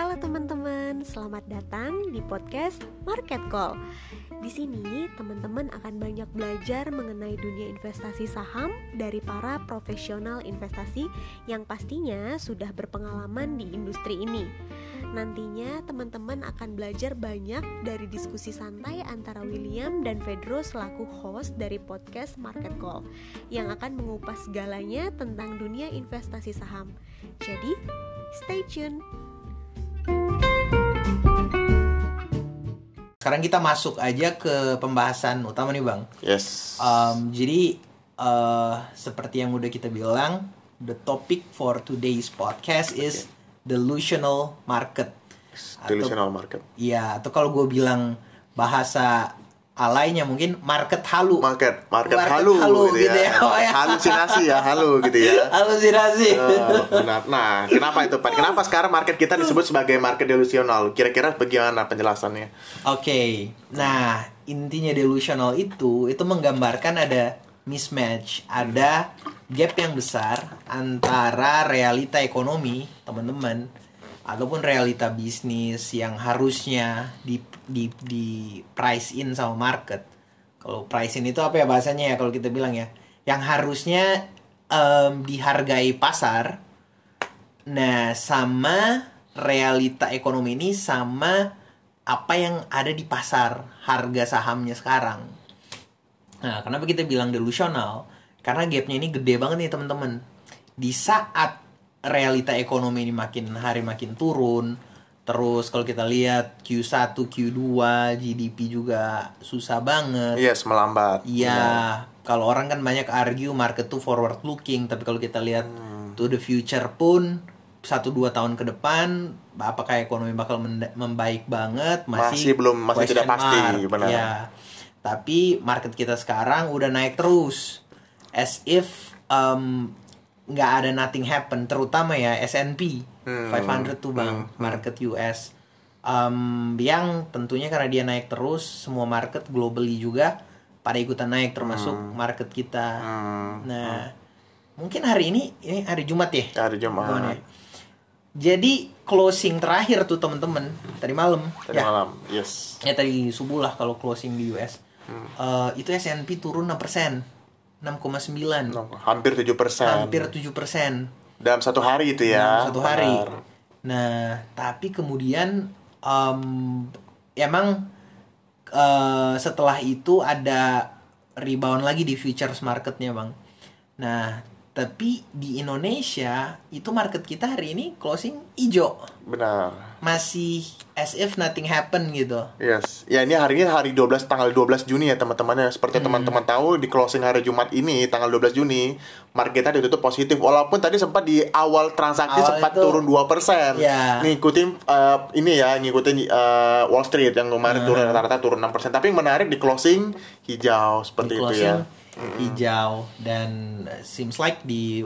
Halo teman-teman, selamat datang di podcast Market Call. Di sini teman-teman akan banyak belajar mengenai dunia investasi saham dari para profesional investasi yang pastinya sudah berpengalaman di industri ini. Nantinya teman-teman akan belajar banyak dari diskusi santai antara William dan Pedro selaku host dari podcast Market Call yang akan mengupas segalanya tentang dunia investasi saham. Jadi, stay tune. Sekarang kita masuk aja ke pembahasan utama nih bang. Yes. Um, jadi uh, seperti yang udah kita bilang, the topic for today's podcast is delusional market. Delusional market. Iya, atau kalau gue bilang bahasa alainya mungkin market halu. Market, market, Market halu, halu gitu, gitu ya. ya. Oh, ya. Halusinasi ya, halu gitu ya. Halusinasi. Oh, benar. Nah, kenapa itu Pak? Kenapa sekarang market kita disebut sebagai market delusional? Kira-kira bagaimana penjelasannya? Oke, nah intinya delusional itu itu menggambarkan ada mismatch, ada gap yang besar antara realita ekonomi teman-teman ataupun realita bisnis yang harusnya di di di price in sama market. Kalau price in itu apa ya bahasanya ya kalau kita bilang ya, yang harusnya em, dihargai pasar Nah, sama realita ekonomi ini sama apa yang ada di pasar harga sahamnya sekarang. Nah, kenapa kita bilang delusional? Karena gapnya ini gede banget nih teman-teman. Di saat realita ekonomi ini makin hari makin turun, terus kalau kita lihat Q1, Q2, GDP juga susah banget. Yes, melambat. Iya, kalau orang kan banyak argue market tuh forward looking, tapi kalau kita lihat to the future pun satu dua tahun ke depan apakah ekonomi bakal membaik banget masih Masih belum- masih tidak pasti, mark. benar. Iya. Tapi market kita sekarang udah naik terus as if um, nggak ada nothing happen terutama ya S&P Hmm, 500 tuh bang market US Um, yang tentunya karena dia naik terus semua market globally juga pada ikutan naik termasuk market kita. Hmm, nah mungkin hari ini ini hari Jumat ya? Hari Jumat. Gimana ya? jadi closing terakhir tuh temen-temen tadi malam. Tadi ya. malam. Yes. ya tadi subuh lah kalau closing di US Hmm. Eh, itu S&P turun 6% 6,9 Hampir 7%. hampir 7% Dalam satu hari itu ya. dalam satu hari. Benar. Nah, tapi kemudian em, emang eh, setelah itu ada rebound lagi di futures marketnya bang. Nah, tapi di Indonesia itu market kita hari ini closing hijau, Benar. masih as if nothing happen gitu. Yes. Ya ini hari ini hari 12 tanggal 12 Juni ya teman-teman ya. Seperti Hmm. teman-teman tahu di closing hari Jumat ini tanggal 12 Juni market kita ditutup positif walaupun tadi sempat di awal transaksi Awal sempat itu- turun 2%. Ya. Ngikutin eh, ini ya, ngikutin eh, Wall Street yang Hmm. kemarin turun rata-rata turun 6%. Tapi yang menarik di closing hijau seperti di itu closing ya. Hijau dan seems like di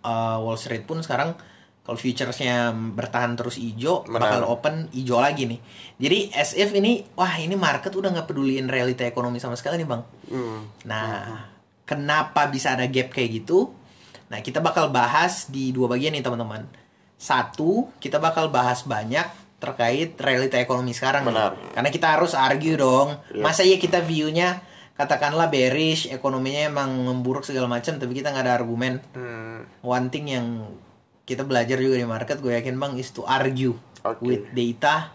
uh, Wall Street pun sekarang kalau futuresnya bertahan terus hijau Benar. bakal open hijau lagi nih jadi as if ini wah ini market udah nggak peduliin realita ekonomi sama sekali nih bang Hmm. nah kenapa bisa ada gap kayak gitu nah kita bakal bahas di dua bagian nih teman-teman satu kita bakal bahas banyak terkait realita ekonomi sekarang nih. Benar. karena kita harus argue dong Iya. masa ya kita view-nya katakanlah bearish ekonominya emang memburuk segala macam tapi kita nggak ada argumen Hmm. one thing yang kita belajar juga di market gue yakin bang is to argue Oke. with data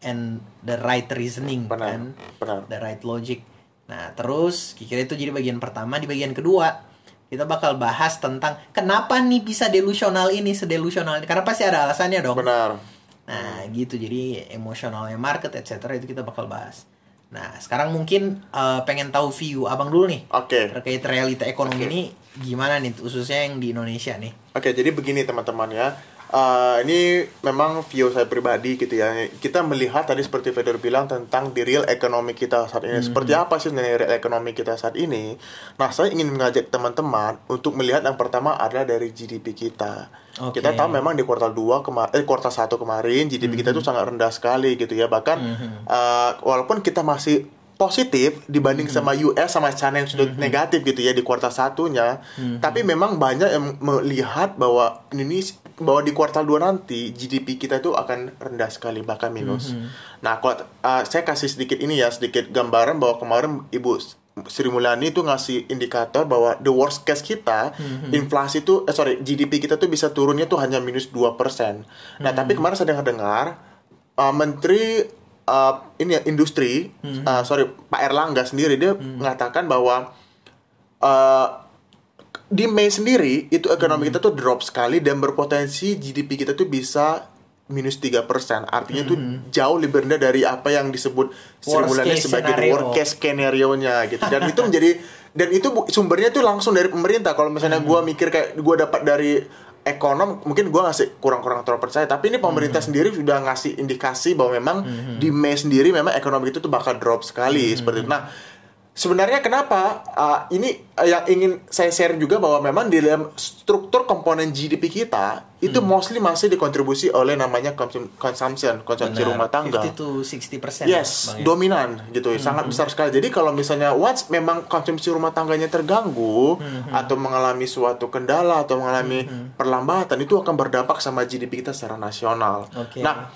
and the right reasoning Benar. kan Benar. the right logic nah terus kira itu jadi bagian pertama di bagian kedua kita bakal bahas tentang kenapa nih bisa delusional ini sedelusional ini karena pasti ada alasannya dong Benar. Nah, gitu. Jadi emosionalnya market, etc. itu kita bakal bahas. Nah, sekarang mungkin eh, pengen tahu view abang dulu nih Oke. terkait realita ekonomi ini gimana nih, khususnya yang di Indonesia nih. Oke, jadi begini teman-teman ya. Eh, ini memang view saya pribadi gitu ya. Kita melihat tadi seperti Feder bilang tentang di real ekonomi kita saat ini. Seperti apa sih sebenarnya real ekonomi kita saat ini? Nah, saya ingin mengajak teman-teman untuk melihat yang pertama adalah dari GDP kita. Oke. Kita tahu memang di kuartal 2 kemarin eh kuartal 1 kemarin GDP kita itu sangat rendah sekali gitu ya. Bahkan eh, walaupun kita masih positif dibanding sama US sama China yang sudah negatif gitu ya di kuartal satunya. Tapi memang banyak yang melihat bahwa ini bahwa di kuartal 2 nanti GDP kita itu akan rendah sekali bahkan minus. Nah, kalau uh, saya kasih sedikit ini ya sedikit gambaran bahwa kemarin Ibu Sri Mulyani itu ngasih indikator bahwa the worst case kita inflasi itu eh, sorry GDP kita tuh bisa turunnya tuh hanya minus 2%. Nah, tapi kemarin saya dengar-dengar uh, menteri uh, ini ya industri uh, sorry Pak Erlangga sendiri dia mengatakan bahwa uh, di Mei sendiri itu ekonomi kita tuh drop sekali dan berpotensi GDP kita tuh bisa minus 3%. Artinya itu jauh lebih rendah dari apa yang disebut case sebagai scenario. worst case skenario-nya gitu. Dan itu menjadi dan itu sumbernya tuh langsung dari pemerintah. Kalau misalnya gua mikir kayak gua dapat dari ekonom mungkin gua ngasih kurang-kurang terlalu percaya tapi ini pemerintah sendiri sudah ngasih indikasi bahwa memang di Mei sendiri memang ekonomi itu tuh bakal drop sekali seperti itu. Nah, sebenarnya kenapa uh, ini uh, yang ingin saya share juga bahwa memang di dalam struktur komponen GDP kita itu mostly masih dikontribusi oleh namanya konsum- consumption, konsumsi Benar. rumah tangga. 50 to 60% Yes, Bang, ya. dominan gitu, ya, sangat besar sekali. Jadi kalau misalnya once memang konsumsi rumah tangganya terganggu atau mengalami suatu kendala atau mengalami perlambatan itu akan berdampak sama GDP kita secara nasional. Oke. Nah,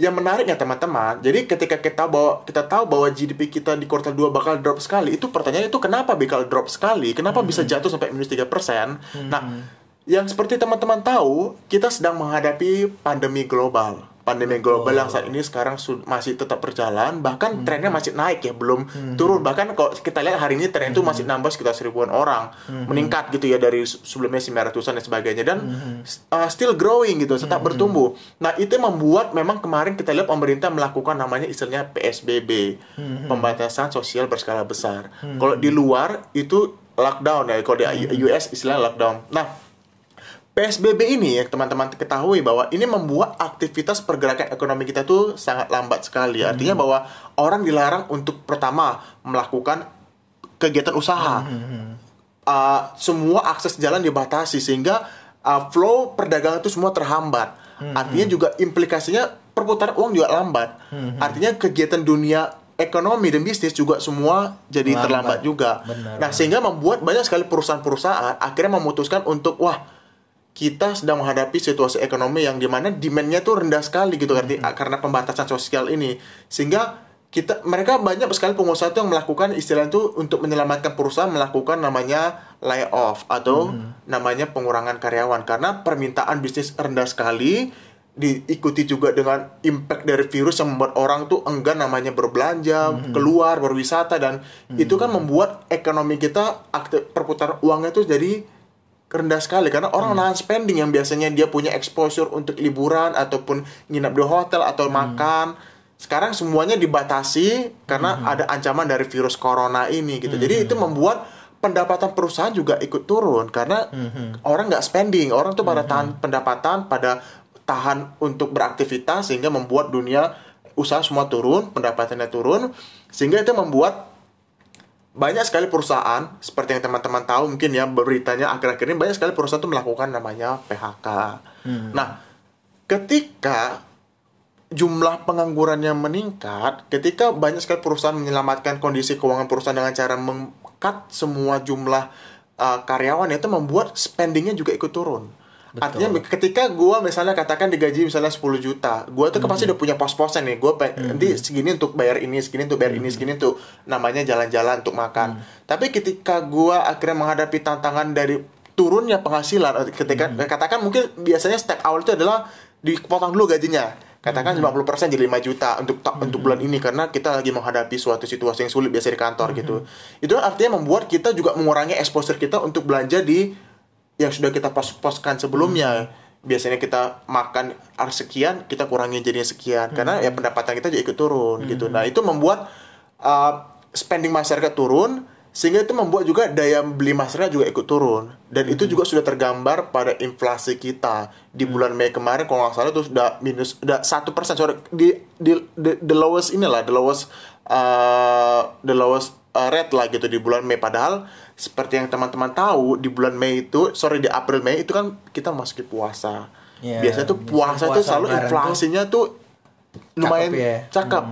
yang menariknya teman-teman, jadi ketika kita bahwa kita tahu bahwa GDP kita di kuartal 2 bakal drop sekali, itu pertanyaannya itu kenapa bakal drop sekali? Kenapa bisa jatuh sampai minus 3%? Nah, yang seperti teman-teman tahu, kita sedang menghadapi pandemi global. Pandemi global yang saat ini sekarang masih tetap berjalan, bahkan trennya masih naik ya, belum turun. Bahkan kalau kita lihat hari ini tren itu masih nambah sekitar seribuan orang, meningkat gitu ya dari se- sebelumnya 900-an dan sebagainya. Dan uh, still growing gitu, tetap bertumbuh. Nah, itu membuat memang kemarin kita lihat pemerintah melakukan namanya istilahnya PSBB, pembatasan sosial berskala besar. Kalau di luar itu lockdown ya, kalau di US istilahnya lockdown. Nah, PSBB ini ya teman-teman ketahui bahwa ini membuat aktivitas pergerakan ekonomi kita tuh sangat lambat sekali. Artinya bahwa orang dilarang untuk pertama melakukan kegiatan usaha. Uh, semua akses jalan dibatasi sehingga uh, flow perdagangan itu semua terhambat. Artinya juga implikasinya perputaran uang juga lambat. Artinya kegiatan dunia ekonomi dan bisnis juga semua jadi Lambat. terlambat juga. Benar, nah, sehingga membuat banyak sekali perusahaan-perusahaan akhirnya memutuskan untuk wah kita sedang menghadapi situasi ekonomi yang di mana demand-nya tuh rendah sekali gitu arti karena pembatasan sosial ini. Sehingga kita mereka banyak sekali pengusaha tuh yang melakukan istilah itu untuk menyelamatkan perusahaan melakukan namanya layoff atau namanya pengurangan karyawan. Karena permintaan bisnis rendah sekali diikuti juga dengan impact dari virus yang membuat orang tuh enggan namanya berbelanja, keluar, berwisata dan itu kan membuat ekonomi kita aktif perputaran uangnya tuh jadi rendah sekali karena orang nahan spending yang biasanya dia punya exposure untuk liburan ataupun nginap di hotel atau makan. Sekarang semuanya dibatasi karena ada ancaman dari virus corona ini gitu. Jadi itu membuat pendapatan perusahaan juga ikut turun karena orang nggak spending. Orang tuh pada tahan pendapatan pada tahan untuk beraktivitas sehingga membuat dunia usaha semua turun pendapatannya turun sehingga itu membuat banyak sekali perusahaan seperti yang teman-teman tahu mungkin ya beritanya akhir-akhir ini banyak sekali perusahaan tuh melakukan namanya PHK. Nah, ketika jumlah penganggurannya meningkat, ketika banyak sekali perusahaan menyelamatkan kondisi keuangan perusahaan dengan cara mengkat semua jumlah uh, karyawan itu membuat spendingnya juga ikut turun. Artinya ketika gua misalnya katakan digaji misalnya 10 juta, gua tuh kan pasti udah punya pos-posnya nih. Gua pe- nanti segini untuk bayar ini, segini untuk bayar ini, segini untuk namanya jalan-jalan untuk makan. Tapi ketika gua akhirnya menghadapi tantangan dari turunnya penghasilan eh, ketika katakan mungkin biasanya step awal itu adalah dipotong dulu gajinya. Katakan 50% jadi 5 juta untuk ta- untuk bulan ini karena kita lagi menghadapi suatu situasi yang sulit biasa di kantor gitu. Itu artinya membuat kita juga mengurangi exposure kita untuk belanja di yang sudah kita pos-poskan sebelumnya. Biasanya kita makan harus sekian kita kurangi jadinya sekian. Karena ya pendapatan kita juga ikut turun gitu. Nah itu membuat uh, spending masyarakat turun sehingga itu membuat juga daya beli masyarakat juga ikut turun. Dan itu juga sudah tergambar pada inflasi kita. Di bulan Mei kemarin kalau nggak salah itu sudah minus udah satu persen sorry di, di the, the lowest inilah the lowest uh, the lowest uh, rate lah gitu di bulan Mei. Padahal seperti yang teman-teman tahu di bulan Mei itu sorry di April Mei itu kan kita masuki puasa. Ya, biasanya tuh biasanya puasa tuh puasa selalu inflasinya tuh lumayan Cakep ya. cakep.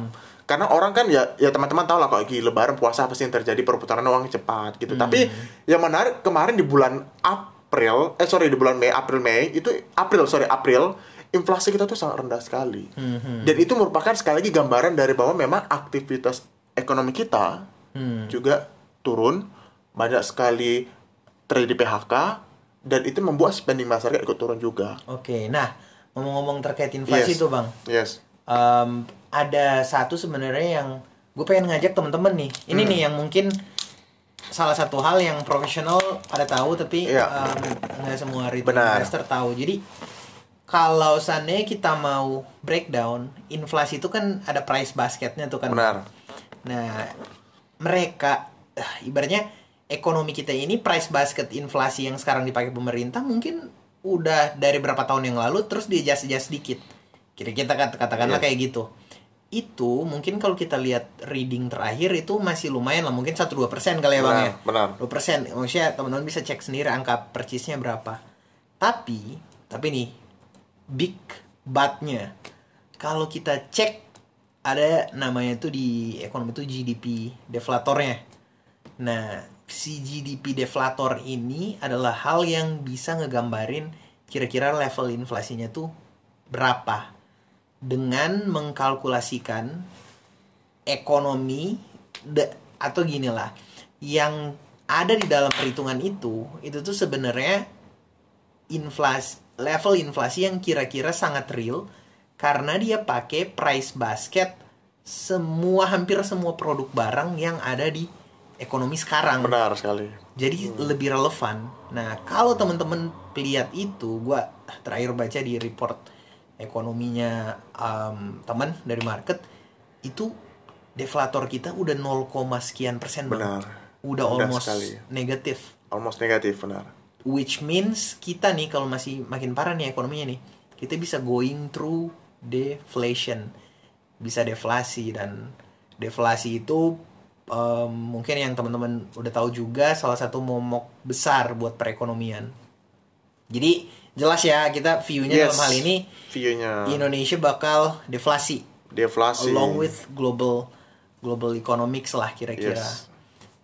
Karena orang kan ya ya teman-teman tahu lah kalau lagi lebaran puasa pasti yang terjadi perputaran uang cepat gitu. Tapi yang menarik kemarin di bulan April, eh sorry di bulan Mei, April Mei itu April sorry April inflasi kita tuh sangat rendah sekali. Dan itu merupakan sekali lagi gambaran dari bahwa memang aktivitas ekonomi kita juga turun, banyak sekali terjadi PHK dan itu membuat spending masyarakat ikut turun juga. Oke, nah ngomong-ngomong terkait inflasi Yes. tuh bang, Yes. Em, ada satu sebenarnya yang gue pengen ngajak temen-temen nih. Ini Hmm. nih yang mungkin salah satu hal yang profesional pada tahu tapi Iya. em, nggak semua retail Benar. investor tahu. Jadi kalau seandainya kita mau breakdown, inflasi itu kan ada price basketnya tuh kan. Benar. Nah, mereka eh, ibaratnya ekonomi kita ini price basket inflasi yang sekarang dipakai pemerintah mungkin udah dari berapa tahun yang lalu terus di adjust adjust sedikit. Kira-kira kata katakanlah Iya. kayak gitu. Itu mungkin kalau kita lihat reading terakhir itu masih lumayan lah, mungkin 1 2% kali ya Bang ya. Benar. 2%. Maksudnya teman-teman bisa cek sendiri angka percisnya berapa. Tapi, tapi nih big but-nya kalau kita cek ada namanya itu di ekonomi itu GDP deflatornya. Nah, si GDP deflator ini adalah hal yang bisa ngegambarin kira-kira level inflasinya tuh berapa dengan mengkalkulasikan ekonomi de- atau gini lah yang ada di dalam perhitungan itu itu tuh sebenarnya inflasi level inflasi yang kira-kira sangat real karena dia pakai price basket semua hampir semua produk barang yang ada di ekonomi sekarang. Benar sekali. Jadi lebih relevan. Nah, kalau teman-teman lihat itu, gua terakhir baca di report ekonominya um, teman dari market itu deflator kita udah 0, sekian persen. Benar. Udah Rendah almost sekali. negatif. Almost negatif, benar. Which means kita nih kalau masih makin parah nih ekonominya nih, kita bisa going through deflation, bisa deflasi dan deflasi itu em, mungkin yang teman-teman udah tahu juga salah satu momok besar buat perekonomian. Jadi jelas ya kita view-nya dalam hal ini view-nya Indonesia bakal deflasi deflasi. along with global global economics lah kira-kira. Yes.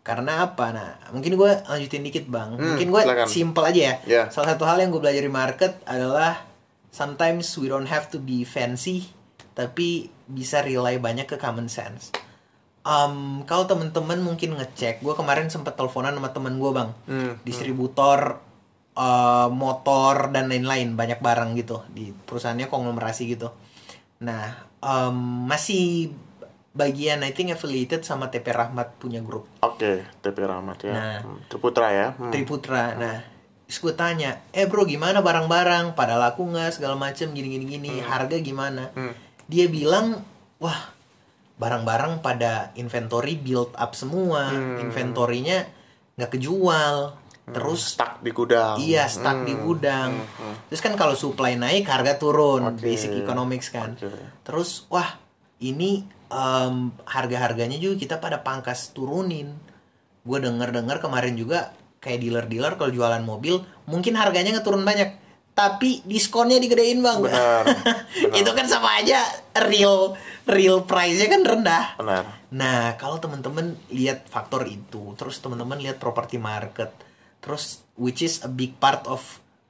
Karena apa? Nah, mungkin gue lanjutin dikit bang. Hmm, mungkin gue simple aja ya. Ya. Salah satu hal yang gue belajar di market adalah sometimes we don't have to be fancy, tapi bisa rely banyak ke common sense. Um, kalau temen-temen mungkin ngecek, gue kemarin sempet teleponan sama temen gue bang, Hmm, distributor uh, motor dan lain-lain banyak barang gitu di perusahaannya konglomerasi gitu. Nah, um, masih bagian I think affiliated sama TP Rahmat punya grup Oke, TP Rahmat ya. Nah. Hmm, Triputra ya. Hmm. Triputra. Nah, terus gue tanya, eh bro gimana barang-barang, pada laku nggak segala macem gini-gini gini, harga gimana? Hmm. Dia bilang, wah barang-barang pada inventory build up semua, Hmm. inventorinya nggak kejual, terus stuck di gudang. Iya, stuck di Hmm, gudang. hmm, hmm. Terus kan kalau supply naik, harga turun. Oke. Basic economics kan. Oke. Terus, wah, ini em, harga-harganya juga kita pada pangkas turunin. Gue denger-dengar kemarin juga kayak dealer-dealer kalau jualan mobil, mungkin harganya ngeturun banyak. Tapi diskonnya digedein bang. Benar, benar. Itu kan sama aja real real price-nya kan rendah. Benar. Nah, kalau teman-teman lihat faktor itu, terus teman-teman lihat property market, terus which is a big part of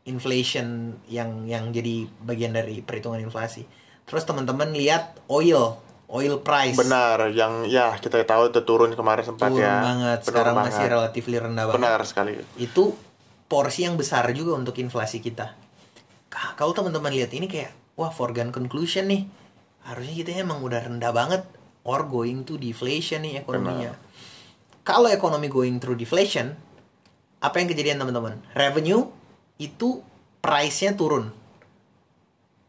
inflation yang yang jadi bagian dari perhitungan inflasi. Terus teman-teman lihat oil, oil price. Benar, yang ya kita tahu itu turun kemarin sempat Turun ya. banget, Benar sekarang banget. masih relatif rendah banget. Benar sekali. Itu porsi yang besar juga untuk inflasi kita. Ka- Kalau teman-teman lihat ini kayak, wah foregone conclusion nih. Harusnya kita emang udah rendah banget or going to deflation nih ekonominya. Kalau ekonomi going through deflation, apa yang kejadian teman-teman? Revenue itu price-nya turun.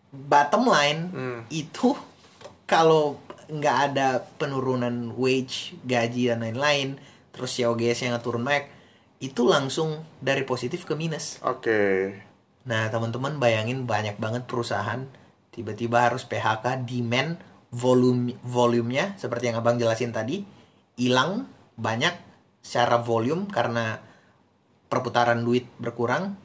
Bottom line Hmm. itu kalau nggak ada penurunan wage, gaji dan lain-lain, terus COGS yang turun banyak, itu langsung dari positif ke minus. Oke. Nah, teman-teman bayangin banyak banget perusahaan tiba-tiba harus PHK, demand, volume volumenya seperti yang Abang jelasin tadi hilang banyak secara volume karena perputaran duit berkurang.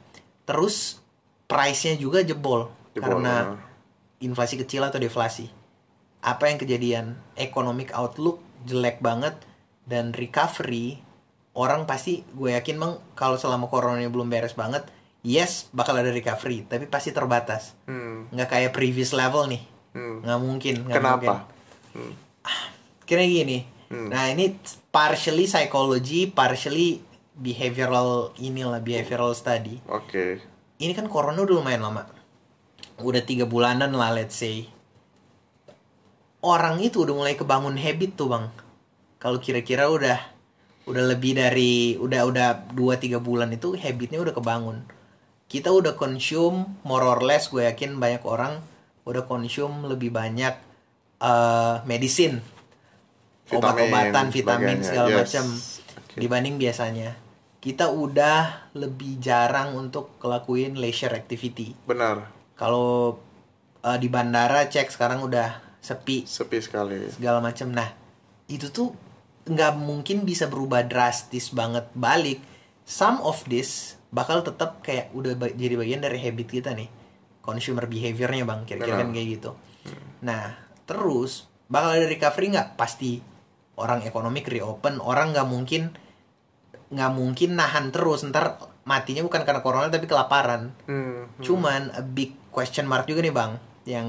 Terus price-nya juga jebol, Jebol, karena benar. inflasi kecil atau deflasi. Apa yang kejadian economic outlook jelek banget dan recovery orang pasti gue yakin bang kalau selama corona belum beres banget yes bakal ada recovery tapi pasti terbatas Hmm. nggak kayak previous level nih Hmm. nggak mungkin nggak Kenapa? mungkin. kira gini Hmm. nah ini partially psychology partially behavioral inilah behavioral study Oke. ini kan corona udah lumayan lama udah tiga bulanan lah let's say orang itu udah mulai kebangun habit tuh bang kalau kira-kira udah udah lebih dari udah udah dua tiga bulan itu habitnya udah kebangun kita udah consume more or less gue yakin banyak orang udah consume lebih banyak eh medicine obat-obatan vitamin segala Yes. macam Oke. dibanding biasanya kita udah lebih jarang untuk ngelakuin leisure activity Benar. kalau eh, di bandara cek sekarang udah sepi. Sepi sekali. segala macam nah itu tuh nggak mungkin bisa berubah drastis banget balik. Some of this bakal tetap kayak udah jadi bagian dari habit kita nih. Consumer behaviornya bang. Kira-kira kan kayak gitu. Nah terus bakal ada recovery nggak? Pasti. Orang ekonomi reopen orang nggak mungkin nggak mungkin nahan terus. Ntar matinya bukan karena corona tapi kelaparan. Hmm. Cuman a big question mark juga nih bang, yang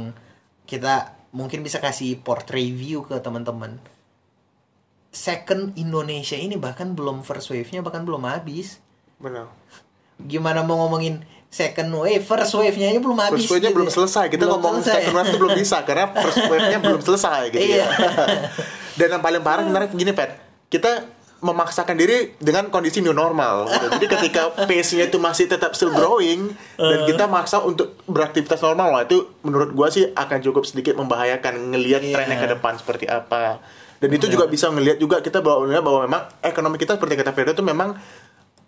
kita mungkin bisa kasih portrait view ke teman-teman. Second Indonesia ini bahkan belum first wave-nya bahkan belum habis. Benar. Gimana mau ngomongin second wave, first wave-nya aja belum habis. First wave-nya gitu belum ya. selesai. Kita Belum ngomong selesai. second wave itu belum bisa karena first wave-nya belum selesai gitu Iya. ya. Dan yang paling parah sebenarnya gini, Pet. Kita memaksakan diri dengan kondisi new normal. gitu. Jadi ketika pace-nya itu masih tetap still growing dan kita maksa untuk beraktivitas normal, wah itu menurut gua sih akan cukup sedikit membahayakan ngelihat Iya. trennya ke depan seperti apa. Dan itu juga bisa ngelihat juga kita bahwa bahwa memang ekonomi kita seperti kata Ferdo itu memang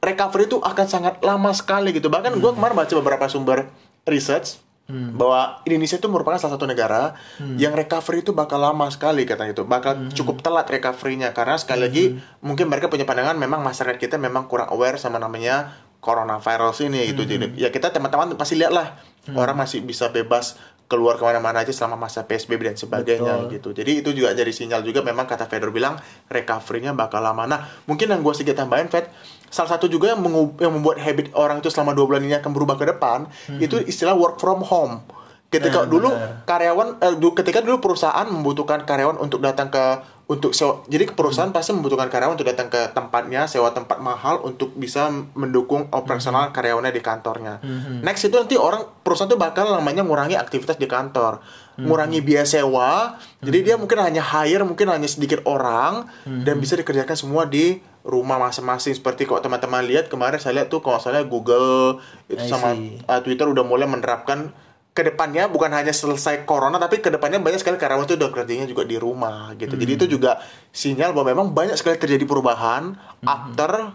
recovery itu akan sangat lama sekali gitu. Bahkan gua kemarin baca beberapa sumber research bahwa Indonesia itu merupakan salah satu negara yang recovery itu bakal lama sekali katanya itu, bakal cukup telat recovery-nya karena sekali lagi mungkin mereka punya pandangan memang masyarakat kita memang kurang aware sama namanya coronavirus ini gitu. Jadi ya kita teman-teman pasti lihat lah orang masih bisa bebas keluar ke mana-mana aja selama masa PSBB dan sebagainya Betul. gitu. Jadi itu juga jadi sinyal juga memang kata Fedor bilang recovery-nya bakal lama. Nah, mungkin yang gue sedikit tambahin Fed, salah satu juga yang, yang membuat habit orang itu selama dua bulan ini akan berubah ke depan, itu istilah work from home. Ketika Nah, dulu benar. karyawan, eh, ketika dulu perusahaan membutuhkan karyawan untuk datang ke untuk sewa, jadi perusahaan pasti membutuhkan karyawan untuk datang ke tempatnya, sewa tempat mahal untuk bisa mendukung operasional karyawannya di kantornya. Next itu nanti orang perusahaan itu bakal namanya ngurangi aktivitas di kantor, ngurangi biaya sewa. Jadi dia mungkin hanya hire mungkin hanya sedikit orang dan bisa dikerjakan semua di rumah masing-masing. Seperti kok teman-teman lihat kemarin saya lihat tuh kalau saya Google itu sama uh, Twitter udah mulai menerapkan ke depannya bukan hanya selesai corona tapi ke depannya banyak sekali karyawan itu udah kerjanya juga di rumah gitu. Jadi itu juga sinyal bahwa memang banyak sekali terjadi perubahan after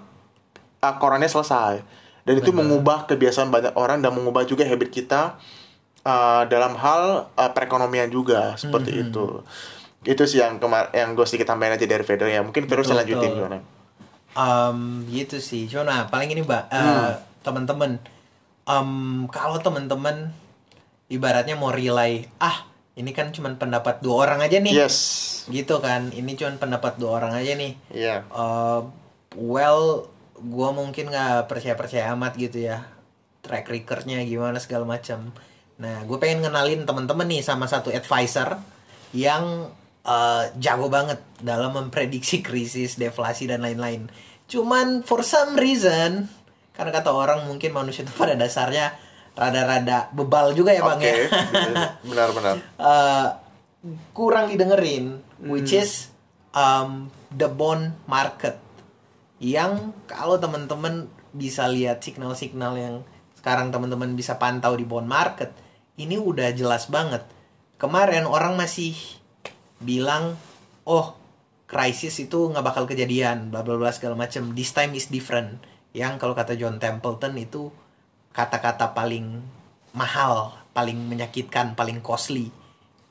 uh, corona selesai. Dan itu mengubah kebiasaan banyak orang dan mengubah juga habit kita uh, dalam hal uh, perekonomian juga seperti itu. Itu sih yang kemar yang gue sedikit tambahin aja dari Fedor ya. Mungkin bisa lanjutin gimana Um, gitu sih. Cuma paling ini mbak, Hmm. teman-teman, um, kalau teman-teman ibaratnya mau relay, ah ini kan cuma pendapat dua orang aja nih, yes gitu kan? Ini cuma pendapat dua orang aja nih. iya Eh, well, gua mungkin nggak percaya-percaya amat gitu ya, track recordnya gimana segala macam. Nah, gue pengen ngenalin teman-teman nih sama satu advisor yang eh, jago banget dalam memprediksi krisis, deflasi dan lain-lain. Cuman for some reason, karena kata orang mungkin manusia itu pada dasarnya rada-rada bebal juga ya bang oke ya. benar-benar Eh, kurang didengerin, which is um, the bond market. Yang kalau teman-teman bisa lihat signal-signal yang sekarang teman-teman bisa pantau di bond market, ini udah jelas banget. Kemarin orang masih bilang, oh krisis itu nggak bakal kejadian, bla bla bla segala macam. This time is different. Yang kalau kata John Templeton itu kata-kata paling mahal, paling menyakitkan, paling costly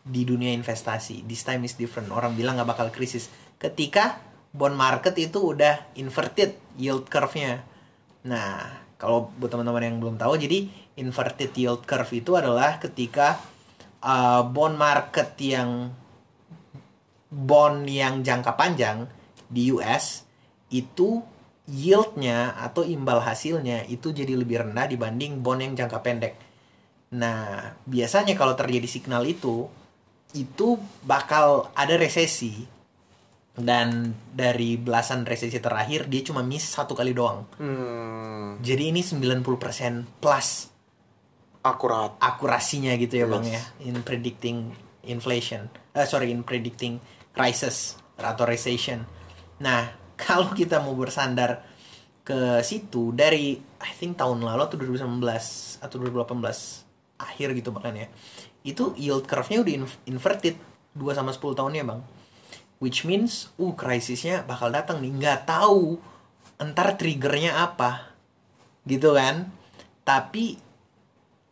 di dunia investasi. This time is different. Orang bilang nggak bakal krisis. Ketika bond market itu udah inverted yield curve-nya. Nah, kalau buat teman-teman yang belum tahu, jadi inverted yield curve itu adalah ketika uh, bond market yang bond yang jangka panjang di US itu yieldnya atau imbal hasilnya itu jadi lebih rendah dibanding bond yang jangka pendek. Nah, biasanya kalau terjadi signal itu, itu bakal ada resesi. Dan dari belasan resesi terakhir, dia cuma miss satu kali doang. Hmm, Jadi ini 90% plus akurat. akurasinya gitu ya bang Yes. ya in predicting inflation eh sorry in predicting crisis atau recession nah kalau kita mau bersandar ke situ dari I think tahun lalu atau 2019 atau 2018 akhir gitu bahkan ya itu yield curve-nya udah in- inverted 2 sama 10 tahunnya bang. Which means uh krisisnya bakal datang nih. Nggak tahu entar triggernya apa gitu kan? Tapi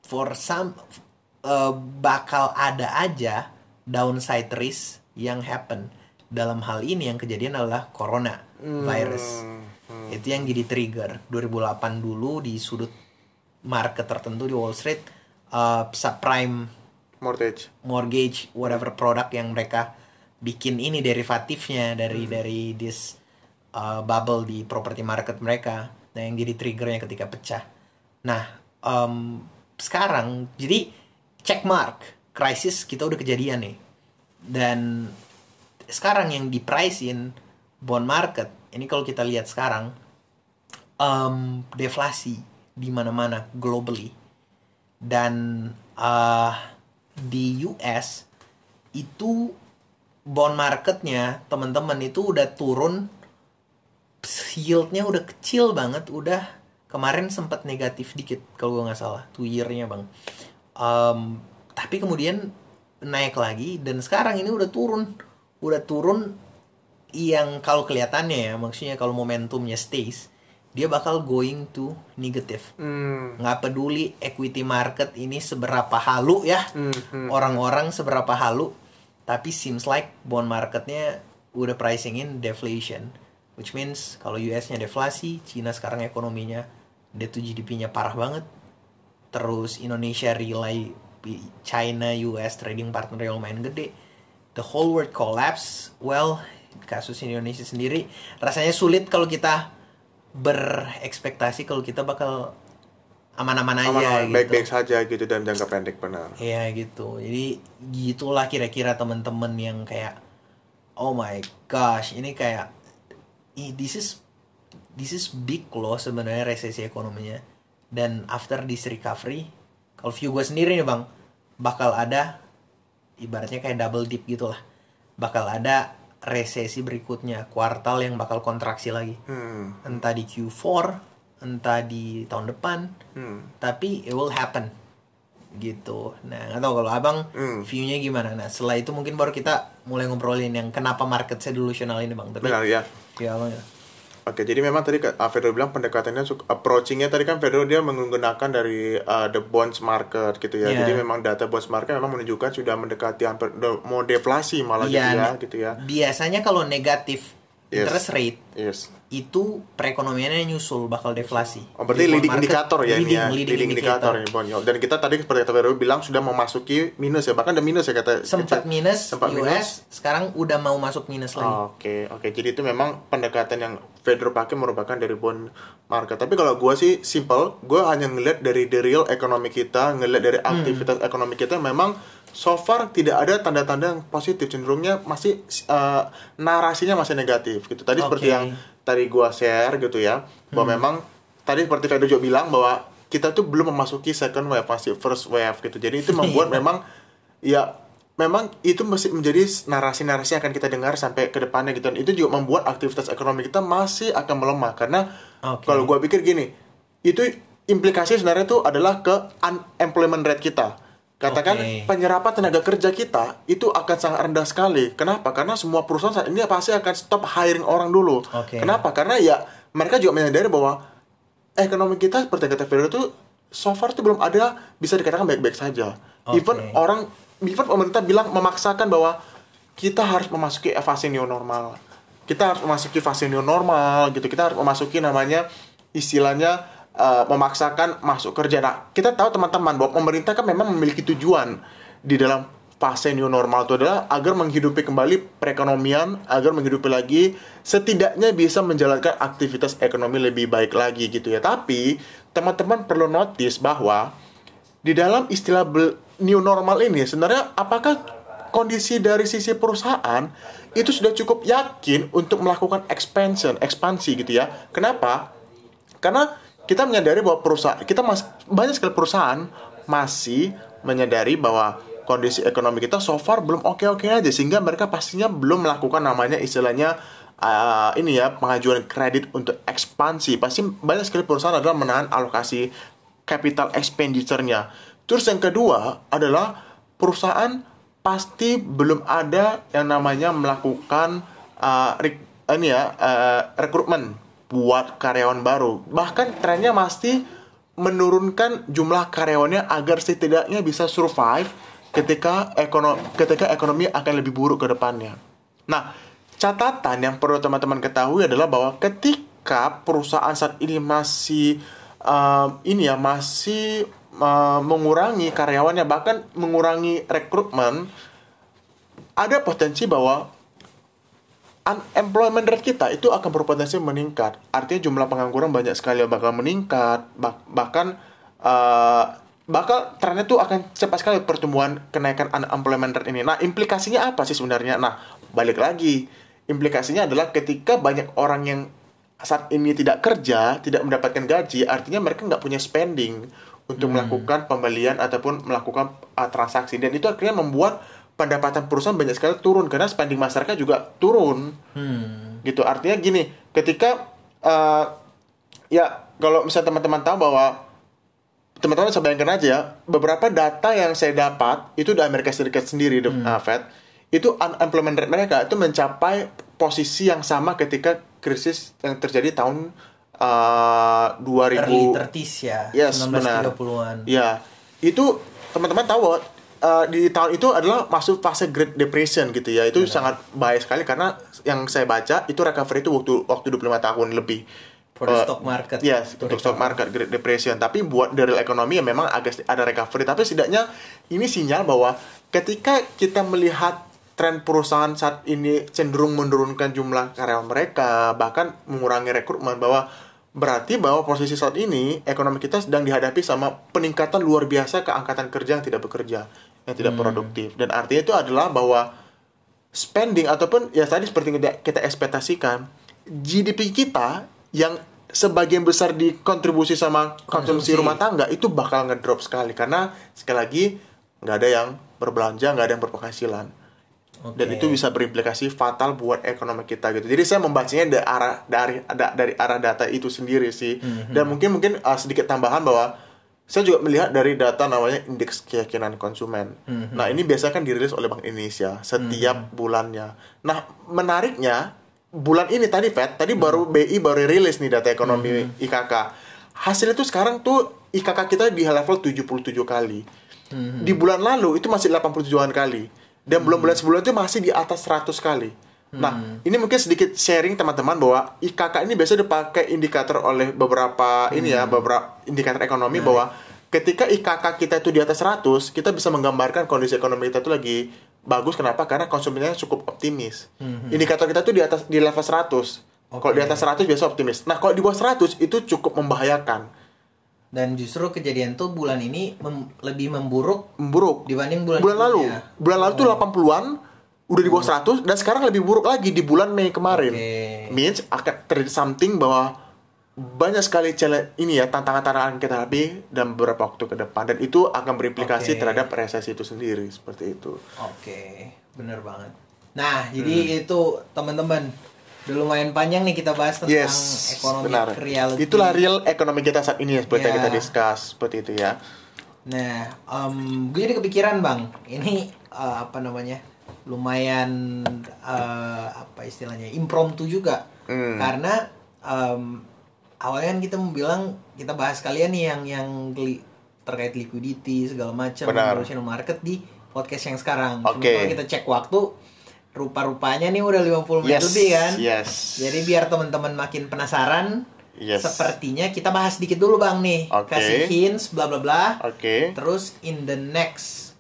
for some uh, bakal ada aja downside risk yang happen. Dalam hal ini yang kejadian adalah corona virus. Hmm, itu yang jadi trigger. 2008 dulu di sudut market tertentu di Wall Street uh, subprime mortgage. mortgage whatever produk yang mereka bikin ini derivatifnya dari dari this uh, bubble di property market mereka. Nah yang jadi triggernya ketika pecah. Nah em, sekarang jadi check mark krisis kita udah kejadian nih. Dan sekarang yang di price in bond market ini kalau kita lihat sekarang em, deflasi di mana-mana globally. Dan uh, di US itu bond marketnya teman-teman itu udah turun yieldnya udah kecil banget udah kemarin sempat negatif dikit kalau gue nggak salah two year-nya bang. Em, tapi kemudian naik lagi dan sekarang ini udah turun udah turun yang kalau kelihatannya ya maksudnya kalau momentumnya stays dia bakal going to negative. Hmm, nggak peduli equity market ini seberapa halu ya hmm, hmm. orang-orang seberapa halu tapi seems like bond marketnya udah pricing in deflation which means kalau US-nya deflasi Cina sekarang ekonominya dia tuh GDP-nya parah banget. Terus Indonesia rely China US trading partner yang lumayan gede. The whole world collapse. Well kasus Indonesia sendiri rasanya sulit kalau kita berekspektasi kalau kita bakal aman-aman aja Aman-aman, gitu. baik-baik saja gitu dan jangka pendek benar. Iya gitu. Jadi gitulah kira-kira teman-teman yang kayak oh my gosh, ini kayak "Ih, this is this is big loh sebenarnya resesi ekonominya. Dan after this recovery, kalau view gue sendiri nih Bang, bakal ada ibaratnya kayak double dip gitu lah. Bakal ada resesi berikutnya, kuartal yang bakal kontraksi lagi. Hmm, Entah di Q4, entah di tahun depan, hmm. tapi it will happen gitu. Nah, nggak tahu kalau abang Hmm. view-nya gimana. Nah, setelah itu mungkin baru kita mulai ngobrolin yang kenapa market saya delusional ini bang. Tapi Benar ya. ya abang ya. Oke, jadi memang tadi uh, Fedro bilang pendekatannya approachingnya tadi kan Fedro dia menggunakan dari uh, the bonds market gitu ya. Iya. Jadi memang data bonds market memang menunjukkan sudah mendekati hampir mau deflasi malah gitu Iya, ya, gitu ya. Biasanya kalau negatif Yes. interest rate Yes. itu perekonomiannya nyusul bakal deflasi. Oh, berarti Jadi leading market indikator ya ini leading, ya. leading, Leading indicator. indikator ini bond yield. Dan kita tadi seperti kata Fedro bilang sudah memasuki minus ya. Bahkan ada minus ya kata Sempat minus Sempat US, minus. sekarang udah mau masuk minus lagi. Oke, oke. Jadi itu memang pendekatan yang Fedro pakai merupakan dari bond market. Tapi kalau gua sih simple, gua hanya ngeliat dari the real ekonomi kita, ngeliat dari Hmm. aktivitas ekonomi kita memang so far tidak ada tanda-tanda yang positif. Cenderungnya masih uh, narasinya masih negatif gitu. Tadi seperti Oke. yang tadi gua share gitu ya, bahwa Hmm. memang tadi seperti Fedro juga bilang bahwa kita tuh belum memasuki second wave, masih first wave gitu. Jadi itu membuat memang ya memang itu masih menjadi narasi-narasi yang akan kita dengar sampai ke depannya gitu dan itu juga membuat aktivitas ekonomi kita masih akan melemah karena Oke. kalau gua pikir gini itu implikasi sebenarnya itu adalah ke unemployment rate kita katakan Oke. penyerapan tenaga kerja kita itu akan sangat rendah sekali kenapa karena semua perusahaan saat ini pasti akan stop hiring orang dulu Oke. kenapa karena ya mereka juga menyadari bahwa ekonomi kita seperti kata Fedro itu so far itu belum ada bisa dikatakan baik-baik saja. Oke. Even orang, even pemerintah bilang memaksakan bahwa kita harus memasuki fase new normal. Kita harus memasuki fase new normal gitu. Kita harus memasuki namanya istilahnya uh, memaksakan masuk kerja. Nah, kita tahu teman-teman bahwa pemerintah kan memang memiliki tujuan di dalam fase new normal itu adalah agar menghidupi kembali perekonomian, agar menghidupi lagi setidaknya bisa menjalankan aktivitas ekonomi lebih baik lagi gitu ya. Tapi teman-teman perlu notice bahwa di dalam istilah new normal ini sebenarnya apakah kondisi dari sisi perusahaan itu sudah cukup yakin untuk melakukan expansion, ekspansi gitu ya. Kenapa? Karena kita menyadari bahwa perusahaan kita mas, banyak sekali perusahaan masih menyadari bahwa kondisi ekonomi kita so far belum oke-oke aja sehingga mereka pastinya belum melakukan namanya istilahnya uh, ini ya pengajuan kredit untuk ekspansi. Pasti banyak sekali perusahaan adalah menahan alokasi capital expenditure-nya. Terus yang kedua adalah perusahaan pasti belum ada yang namanya melakukan uh, ini ya uh, rekrutmen buat karyawan baru. Bahkan trennya pasti menurunkan jumlah karyawannya agar setidaknya bisa survive ketika ekonomi ketika ekonomi akan lebih buruk ke depannya. Nah, catatan yang perlu teman-teman ketahui adalah bahwa ketika perusahaan saat ini masih um, ini ya masih uh, mengurangi karyawannya bahkan mengurangi rekrutmen ada potensi bahwa unemployment rate kita itu akan berpotensi meningkat. Artinya jumlah pengangguran banyak sekali yang bakal meningkat, bah bahkan uh, bakal trennya tuh akan cepat sekali pertumbuhan kenaikan unemployment rate ini. Nah, implikasinya apa sih sebenarnya? Nah, balik lagi. Implikasinya adalah ketika banyak orang yang saat ini tidak kerja, tidak mendapatkan gaji, artinya mereka nggak punya spending untuk hmm. melakukan pembelian ataupun melakukan uh, transaksi dan itu akhirnya membuat pendapatan perusahaan banyak sekali turun karena spending masyarakat juga turun hmm. gitu artinya gini ketika uh, ya kalau misalnya teman-teman tahu bahwa teman-teman bisa bayangkan aja ya beberapa data yang saya dapat itu di Amerika Serikat sendiri hmm. uh, Fed itu unemployment rate mereka itu mencapai posisi yang sama ketika krisis yang terjadi tahun uh, 2000 Early 30s ya yes, 1930-an ya itu teman-teman tahu uh, di tahun itu adalah masuk fase Great Depression gitu ya. Itu Benar. sangat bahaya sekali karena yang saya baca itu recovery itu waktu waktu 25 tahun lebih. For the uh, stock market. Yes, untuk stock market Great Depression. Tapi buat dari ekonomi ya memang agak ada recovery. Tapi setidaknya ini sinyal bahwa ketika kita melihat tren perusahaan saat ini cenderung menurunkan jumlah karyawan mereka, bahkan mengurangi rekrutmen bahwa Berarti bahwa posisi saat ini ekonomi kita sedang dihadapi sama peningkatan luar biasa keangkatan kerja yang tidak bekerja, yang tidak hmm. produktif. Dan artinya itu adalah bahwa spending ataupun ya tadi seperti kita, kita ekspektasikan GDP kita yang sebagian besar dikontribusi sama konsumsi, konsumsi rumah tangga itu bakal ngedrop sekali karena sekali lagi nggak ada yang berbelanja, nggak ada yang berpenghasilan Okay. Dan itu bisa berimplikasi fatal buat ekonomi kita gitu. Jadi saya membacanya dari arah dari dari arah data itu sendiri sih. Mm-hmm. Dan mungkin mungkin uh, sedikit tambahan bahwa saya juga melihat dari data namanya indeks keyakinan konsumen. Mm-hmm. Nah, ini biasanya kan dirilis oleh Bank Indonesia setiap mm-hmm. bulannya. Nah, menariknya bulan ini tadi Fed, tadi mm-hmm. baru BI baru rilis nih data ekonomi mm-hmm. IKK. Hasilnya tuh sekarang tuh IKK kita di level 77 kali. Mm-hmm. Di bulan lalu itu masih 87-an kali dan belum bulan sebulan itu masih di atas 100 kali. Nah, hmm. ini mungkin sedikit sharing teman-teman bahwa IKK ini biasa dipakai indikator oleh beberapa hmm. ini ya, beberapa indikator ekonomi nah. bahwa ketika IKK kita itu di atas 100, kita bisa menggambarkan kondisi ekonomi kita itu lagi bagus. Kenapa? Karena konsumennya cukup optimis. Hmm. Indikator kita itu di atas di level 100. Okay. Kalau di atas 100 biasa optimis. Nah, kalau di bawah 100 itu cukup membahayakan dan justru kejadian tuh bulan ini mem lebih memburuk memburuk dibanding bulan bulan lalu bulan lalu oh. tuh 80-an udah di bawah 100 dan sekarang lebih buruk lagi di bulan Mei kemarin okay. means akan terjadi something bahwa banyak sekali challenge ini ya tantangan-tantangan kita hadapi dan beberapa waktu ke depan dan itu akan berimplikasi okay. terhadap resesi itu sendiri seperti itu. Oke, okay. bener banget. Nah, jadi hmm. itu teman-teman Udah lumayan panjang nih kita bahas tentang yes, ekonomi reality. Itulah real ekonomi kita saat ini ya, seperti yeah. kita discuss seperti itu ya. Nah, um, gue jadi kepikiran bang, ini uh, apa namanya, lumayan uh, apa istilahnya impromptu juga, hmm. karena um, awalnya kan kita mau bilang kita bahas kalian nih yang yang li, terkait liquidity segala macam, market di podcast yang sekarang. Oke. Okay. Kalau kita cek waktu, rupa-rupanya nih udah 50 menit yes, lebih kan. Yes. Jadi biar teman-teman makin penasaran. Yes. Sepertinya kita bahas dikit dulu Bang nih. Okay. Kasih hints bla bla bla. Oke. Okay. Terus in the next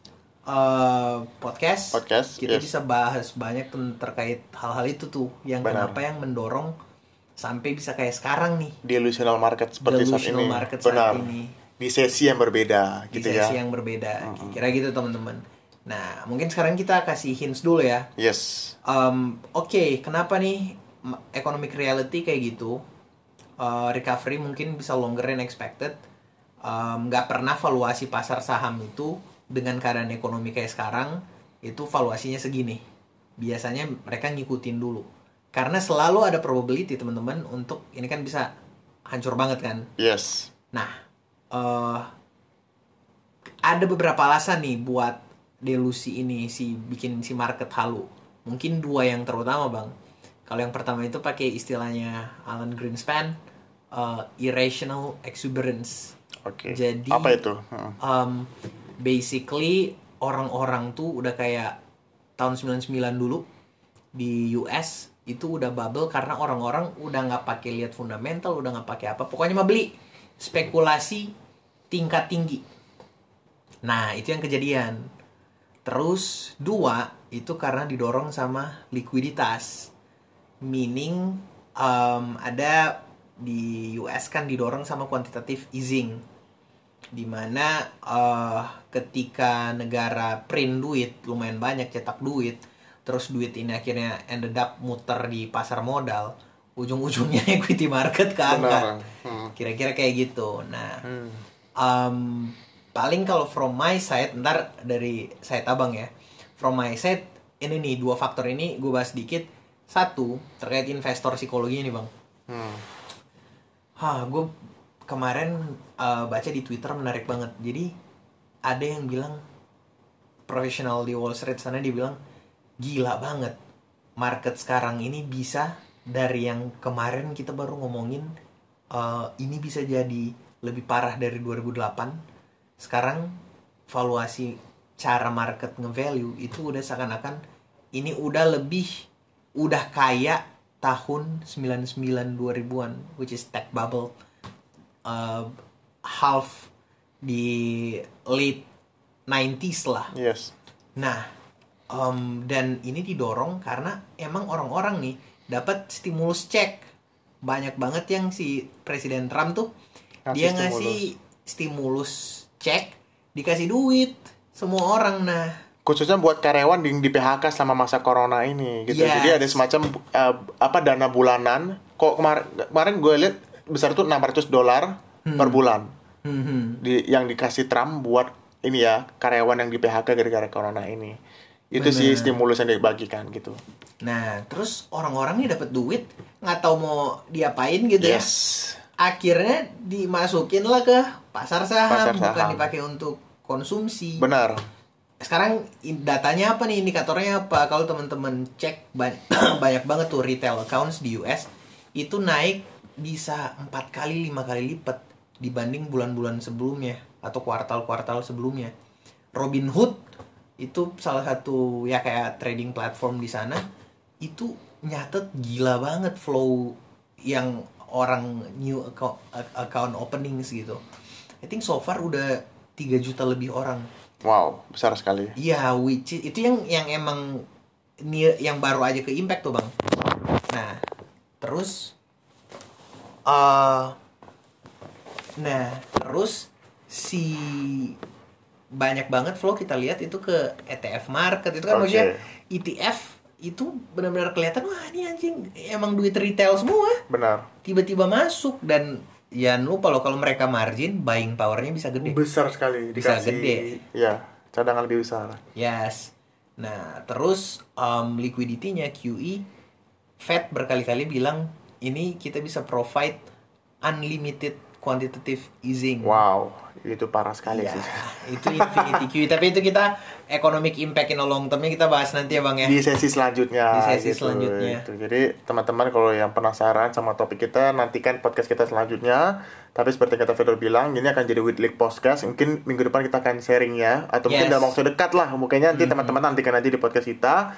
eh, podcast, Podcast, kita yes. bisa bahas banyak terkait hal-hal itu tuh yang Benar. kenapa yang mendorong sampai bisa kayak sekarang nih delusional market seperti saat Delusional ini. market saat Benar. ini. Di sesi yang berbeda di gitu sesi ya. yang berbeda. Kira gitu teman-teman. Nah, mungkin sekarang kita kasih hints dulu ya. Yes. Um, Oke, kenapa nih economic reality kayak gitu? Uh, recovery mungkin bisa longer than expected. Um, Nggak pernah valuasi pasar saham itu dengan keadaan ekonomi kayak sekarang itu valuasinya segini. Biasanya mereka ngikutin dulu. Karena selalu ada probability teman-teman untuk ini kan bisa hancur banget kan. Yes. Nah, eh ada beberapa alasan nih buat delusi ini si bikin si market halu. Mungkin dua yang terutama bang. Kalau yang pertama itu pakai istilahnya Alan Greenspan, eh, irrational exuberance. Oke. Jadi apa itu? Um, basically orang-orang tuh udah kayak tahun 99 dulu di US itu udah bubble karena orang-orang udah nggak pakai lihat fundamental, udah nggak pakai apa, pokoknya mah beli spekulasi tingkat tinggi. Nah itu yang kejadian. Terus dua itu karena didorong sama likuiditas, meaning um, ada di US kan didorong sama quantitative easing di mana eh ketika negara print duit lumayan banyak cetak duit terus duit ini akhirnya ended up muter di pasar modal ujung-ujungnya equity market keangkat. Hmm. kira-kira kayak gitu nah Hmm. um, paling kalau from my side ntar dari saya abang ya from my side ini nih dua faktor ini gue bahas sedikit satu terkait investor psikologi nih bang Hmm. Hah, gue kemarin uh, baca di Twitter menarik banget. Jadi ada yang bilang profesional di Wall Street sana dia bilang gila banget market sekarang ini bisa dari yang kemarin kita baru ngomongin uh, ini bisa jadi lebih parah dari 2008. Sekarang valuasi cara market nge-value itu udah seakan-akan ini udah lebih udah kayak tahun 99 2000-an which is tech bubble uh, half di late 90s lah. Yes. Nah, em, dan ini didorong karena emang orang-orang nih dapat stimulus cek. Banyak banget yang si Presiden Trump tuh Ngasih dia ngasih stimulus cek, dikasih duit semua orang. Nah, Khususnya buat karyawan di, di PHK selama masa corona ini gitu. Yes. Jadi ada semacam uh, apa dana bulanan. Kok kemar kemarin gue lihat besar tuh 600 dolar per bulan hmm, hmm. di yang dikasih Trump buat ini ya karyawan yang di PHK gara-gara corona ini. Itu sih Bener. stimulus yang dibagikan gitu. Nah, terus orang-orang nih dapat duit, nggak tahu mau diapain gitu ya. Akhirnya dimasukin lah ke pasar saham, Pasar bukan saham. dipakai untuk konsumsi. Benar. Sekarang datanya apa nih, indikatornya apa? Kalau teman-teman cek banyak, banyak banget tuh retail accounts di US itu naik bisa empat kali lima kali lipat dibanding bulan-bulan sebelumnya atau kuartal-kuartal sebelumnya. Robinhood itu salah satu ya kayak trading platform di sana itu nyatet gila banget flow yang orang new account, account openings gitu. I think so far udah 3 juta lebih orang Wow, besar sekali. Iya, which is- itu yang yang emang ni- yang baru aja ke impact tuh bang. Nah, terus, eh, nah terus si banyak banget flow kita lihat itu ke ETF market itu kan Oke. maksudnya ETF itu benar-benar kelihatan wah ini anjing emang duit retail semua Benar. tiba-tiba masuk dan ya lupa loh kalau mereka margin buying powernya bisa gede. Besar sekali Bisa dikasih. gede. Ya, cadangan lebih besar. Yes. Nah, terus um, liquidity-nya QE Fed berkali-kali bilang ini kita bisa provide unlimited quantitative easing. Wow, itu parah sekali Iya, sih. itu infinity QE. Tapi itu kita economic impact in the long term kita bahas nanti ya Bang ya. Di sesi selanjutnya. Di sesi gitu. selanjutnya. Itu. Jadi teman-teman kalau yang penasaran sama topik kita nantikan podcast kita selanjutnya. Tapi seperti kata Fedor bilang, ini akan jadi weekly podcast. Mungkin minggu depan kita akan sharing ya, atau mungkin Yes. dalam waktu dekat lah. Mungkinnya nanti teman-teman nantikan aja di podcast kita.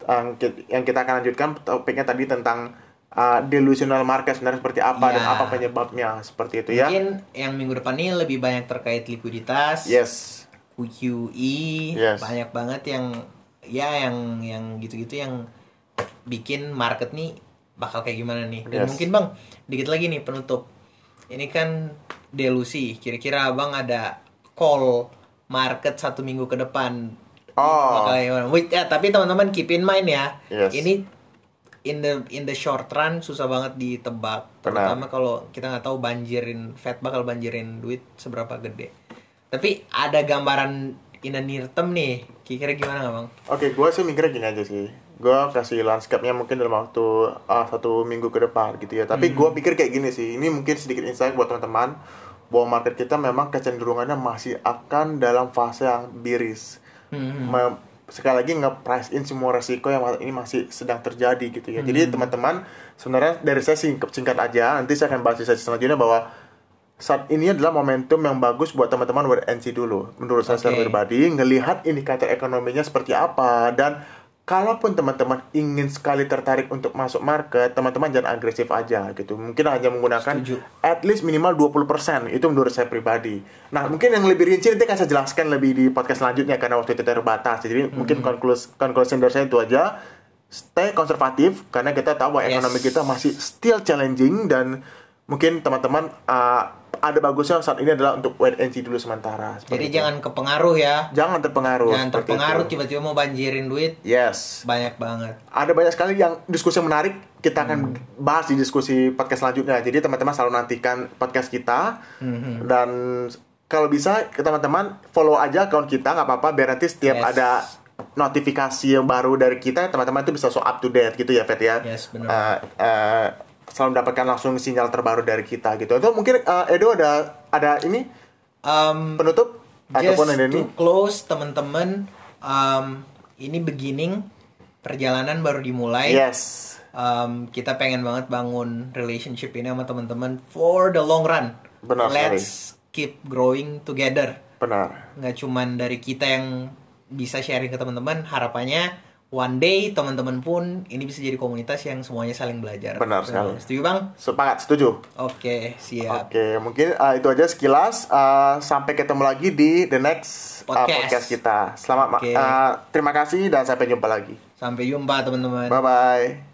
Yang ki- yang kita akan lanjutkan topiknya tadi tentang uh, delusional market sebenarnya seperti apa dan Ya. apa penyebabnya seperti itu ya. Mungkin yang minggu depan ini lebih banyak terkait likuiditas. Yes. QE Yes. banyak banget yang ya yang yang gitu-gitu yang bikin market nih bakal kayak gimana nih dan Yes. mungkin bang dikit lagi nih penutup ini kan delusi kira-kira abang ada call market satu minggu ke depan Oh. bakal kayak gimana? Wait, ya, tapi teman-teman keep in mind ya Yes. ini in the in the short run susah banget ditebak Benar. terutama kalau kita nggak tahu banjirin Fed bakal banjirin duit seberapa gede tapi ada gambaran in the near term nih kira-kira gimana nggak bang? Oke, gue sih mikirnya gini aja sih. Gue kasih landscape-nya mungkin dalam waktu ah, satu minggu ke depan gitu ya. Tapi gue pikir kayak gini sih. Ini mungkin sedikit insight buat teman-teman bahwa market kita memang kecenderungannya masih akan dalam fase yang biris. Me- sekali lagi nge-price in semua resiko yang ini masih sedang terjadi gitu ya. Jadi teman-teman sebenarnya dari saya singkat, singkat aja. Nanti saya akan bahas di sesi selanjutnya bahwa saat ini adalah momentum yang bagus buat teman-teman wait and see dulu. Menurut saya secara pribadi, ngelihat indikator ekonominya seperti apa dan kalaupun teman-teman ingin sekali tertarik untuk masuk market, teman-teman jangan agresif aja gitu. Mungkin hanya menggunakan Setuju. at least minimal 20%. Itu menurut saya pribadi. Nah, mungkin yang lebih rinci nanti akan saya jelaskan lebih di podcast selanjutnya karena waktu kita terbatas. Jadi mungkin konklus conclusion dari saya itu aja. Stay konservatif karena kita tahu bahwa Yes. ekonomi kita masih still challenging dan mungkin teman-teman uh, ada bagusnya saat ini adalah untuk wait and see dulu sementara. Jadi itu. jangan kepengaruh ya. jangan terpengaruh. Jangan terpengaruh tiba-tiba mau banjirin duit Yes. banyak banget. Ada banyak sekali yang diskusi yang menarik kita akan bahas di diskusi podcast selanjutnya. Jadi teman-teman selalu nantikan podcast kita dan kalau bisa teman-teman follow aja account kita nggak apa-apa biar nanti setiap Yes. ada notifikasi yang baru dari kita teman-teman itu bisa so up to date gitu ya Fet ya. Yes, benar. Eh, eh, selalu mendapatkan langsung sinyal terbaru dari kita gitu. Atau mungkin eh, Edo ada ada ini Um, penutup just ataupun ada to ini close teman-teman um, ini beginning perjalanan baru dimulai. yes Um, kita pengen banget bangun relationship ini sama teman-teman for the long run. Benar Let's keep growing together. benar Nggak cuman dari kita yang bisa sharing ke teman-teman, harapannya one day teman-teman pun ini bisa jadi komunitas yang semuanya saling belajar. Benar sekali. Setuju bang? sepakat setuju Oke, siap. Oke, mungkin uh, itu aja sekilas. Uh, sampai ketemu lagi di the next uh, Podcast. podcast kita. Selamat, ma- Oke. uh, terima kasih dan sampai jumpa lagi. Sampai jumpa teman-teman. Bye bye.